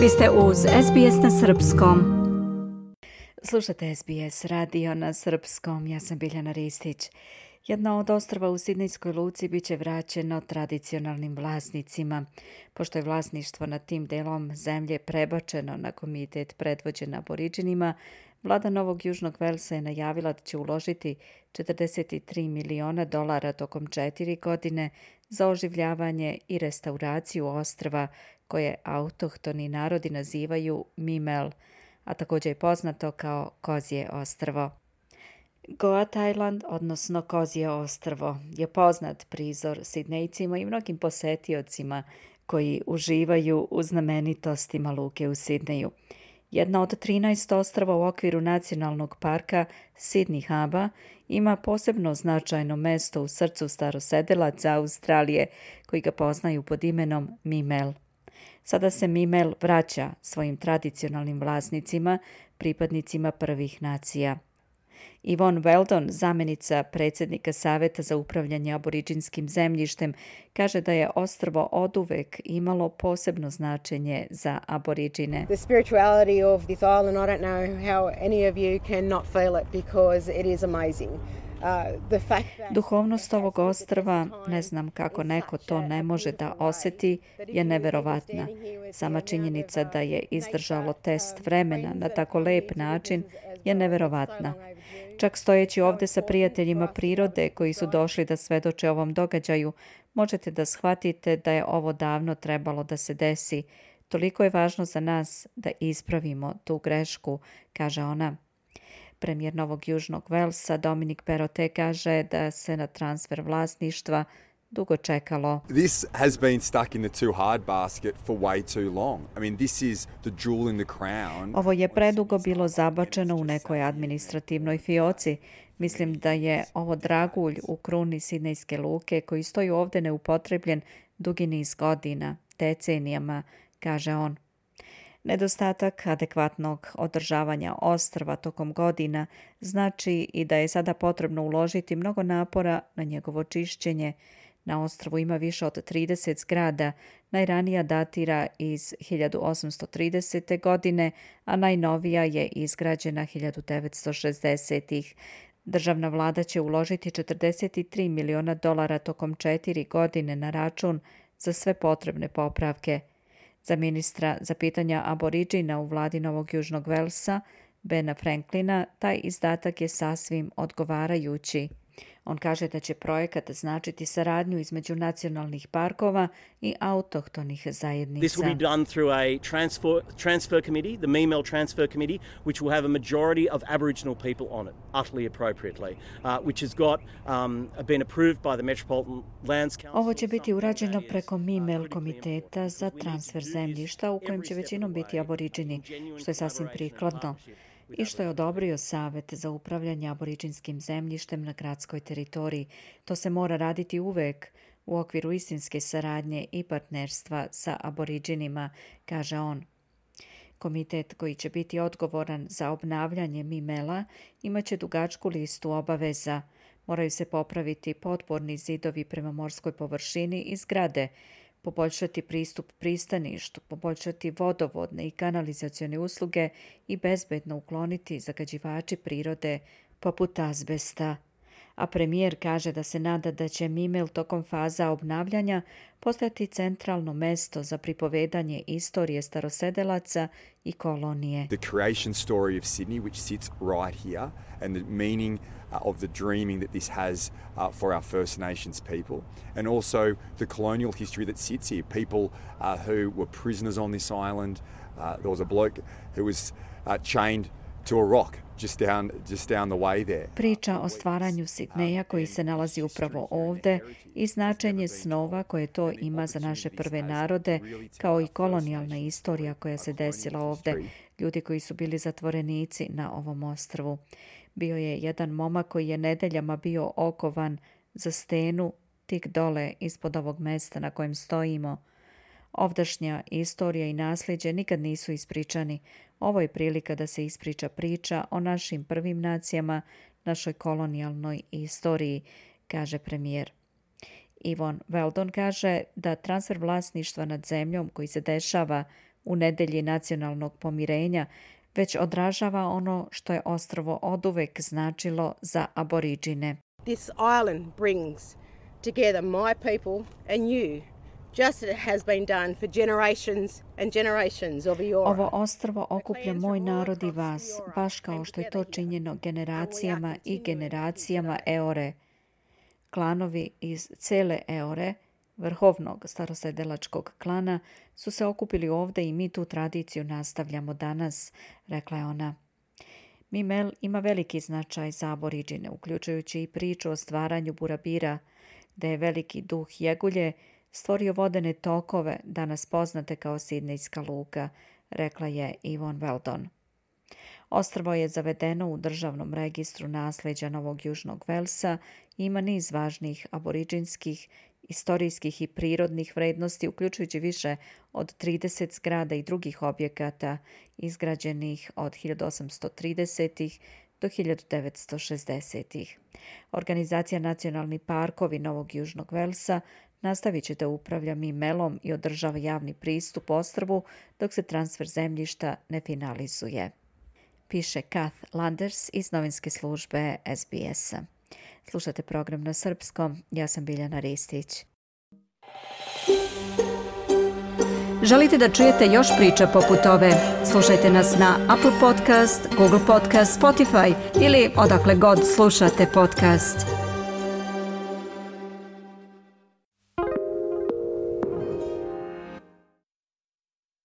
Vi ste uz SBS na Srpskom. Slušate SBS radio na Srpskom. Ja sam Biljana Ristić. Jedna od ostrava u Sidnijskoj luci bit će vraćeno tradicionalnim vlasnicima. Pošto je vlasništvo nad tim delom zemlje prebačeno na komitet predvođen aboriđinima, vlada Novog Južnog Velsa je najavila da će uložiti 43 miliona dolara tokom četiri godine za oživljavanje i restauraciju ostrva koje autohtoni narodi nazivaju Mimel, a također je poznato kao Kozije ostrvo. Goa Thailand, odnosno Kozije ostrvo, je poznat prizor Sidnejcima i mnogim posetiocima koji uživaju u znamenitostima luke u Sidneju. Jedna od 13 ostrava u okviru nacionalnog parka Sydney Haba ima posebno značajno mesto u srcu starosedelaca Australije koji ga poznaju pod imenom Mimel. Sada se Mimel vraća svojim tradicionalnim vlasnicima, pripadnicima prvih nacija. Yvonne Weldon, zamenica predsjednika Saveta za upravljanje aboriđinskim zemljištem, kaže da je ostrvo oduvek imalo posebno značenje za aboriđine. The spirituality of this island, I don't know how any of you can not feel it because it is amazing. Duhovnost ovog ostrva, ne znam kako neko to ne može da oseti, je neverovatna. Sama činjenica da je izdržalo test vremena na tako lep način je neverovatna. Čak stojeći ovde sa prijateljima prirode koji su došli da svedoče ovom događaju, možete da shvatite da je ovo davno trebalo da se desi. Toliko je važno za nas da ispravimo tu grešku, kaže ona. Premijer Novog Južnog Velsa Dominik Perote kaže da se na transfer vlasništva dugo čekalo. This has been stuck in the too hard basket for way too long. I mean, this is the jewel in the crown. Ovo je predugo bilo zabačeno u nekoj administrativnoj fioci. Mislim da je ovo dragulj u kruni Sidnejske luke koji stoji ovde neupotrebljen dugi niz godina, decenijama, kaže on. Nedostatak adekvatnog održavanja ostrva tokom godina znači i da je sada potrebno uložiti mnogo napora na njegovo čišćenje. Na ostrvu ima više od 30 zgrada, najranija datira iz 1830. godine, a najnovija je izgrađena 1960-ih. Državna vlada će uložiti 43 miliona dolara tokom četiri godine na račun za sve potrebne popravke – Za ministra za pitanja aboriđina u vladi Novog Južnog Velsa, Bena Franklina, taj izdatak je sasvim odgovarajući. On kaže da će projekat značiti saradnju između nacionalnih parkova i autohtonih zajednica. This will be done through a transfer, transfer committee, the Memel Transfer Committee, which will have a majority of Aboriginal people on it, utterly appropriately, uh, which has got um, been approved by the Metropolitan Lands Council. Ovo će biti urađeno preko Memel komiteta za transfer zemljišta u kojem će većinom biti aboriđini, što je sasvim prikladno i što je odobrio Savet za upravljanje aboriđinskim zemljištem na gradskoj teritoriji. To se mora raditi uvek u okviru istinske saradnje i partnerstva sa aboriđinima, kaže on. Komitet koji će biti odgovoran za obnavljanje Mimela imaće dugačku listu obaveza. Moraju se popraviti potporni zidovi prema morskoj površini i zgrade, poboljšati pristup pristaništu, poboljšati vodovodne i kanalizacione usluge i bezbedno ukloniti zagađivači prirode poput azbesta. A premijer kaže da se nada da će Mimel tokom faza obnavljanja postati centralno mesto za pripovedanje istorije starosedelaca i kolonije. The creation story of Sydney, which sits right here, and the meaning uh, of the dreaming that this has uh, for our First Nations people, and also the colonial history that sits here. People uh, who were prisoners on this island. Uh, there was a bloke who was uh, chained to a rock just down, just down the way there. Priča o stvaranju Sidneja koji se nalazi upravo ovde i značenje snova koje to ima za naše prve narode, kao i kolonijalna istorija koja se desila ovde, ljudi koji su bili zatvorenici na ovom ostrvu. Bio je jedan momak koji je nedeljama bio okovan za stenu tik dole ispod ovog mesta na kojem stojimo. Ovdašnja istorija i nasljeđe nikad nisu ispričani. Ovo je prilika da se ispriča priča o našim prvim nacijama, našoj kolonijalnoj istoriji, kaže premijer. Ivon Veldon kaže da transfer vlasništva nad zemljom koji se dešava u nedelji nacionalnog pomirenja, već odražava ono što je ostrovo oduvek značilo za aboriđine. This island brings together my people and you just has been done for generations and generations of Eora. Ovo ostrvo okuplja moj narod i vas, baš kao što je to činjeno generacijama i generacijama Eore. Klanovi iz cele Eore, vrhovnog starosedelačkog klana, su se okupili ovde i mi tu tradiciju nastavljamo danas, rekla je ona. Mimel ima veliki značaj za aboriđine, uključujući i priču o stvaranju burabira, da je veliki duh Jegulje stvorio vodene tokove, danas poznate kao Sidnejska luka, rekla je Ivon Weldon. Ostrvo je zavedeno u državnom registru nasljeđa Novog Južnog Velsa i ima niz važnih aboriđinskih, istorijskih i prirodnih vrednosti, uključujući više od 30 zgrada i drugih objekata izgrađenih od 1830 do 1960. Organizacija Nacionalni parkovi Novog Južnog Velsa nastavit će da upravlja Mimelom i održava javni pristup ostrvu dok se transfer zemljišta ne finalizuje. Piše Kath Landers iz novinske službe SBS-a. Slušate program na srpskom, ja sam Biljana Ristić. Želite da čujete još priča poput ove? Slušajte nas na Apple Podcast, Google Podcast, Spotify ili odakle god slušate podcast.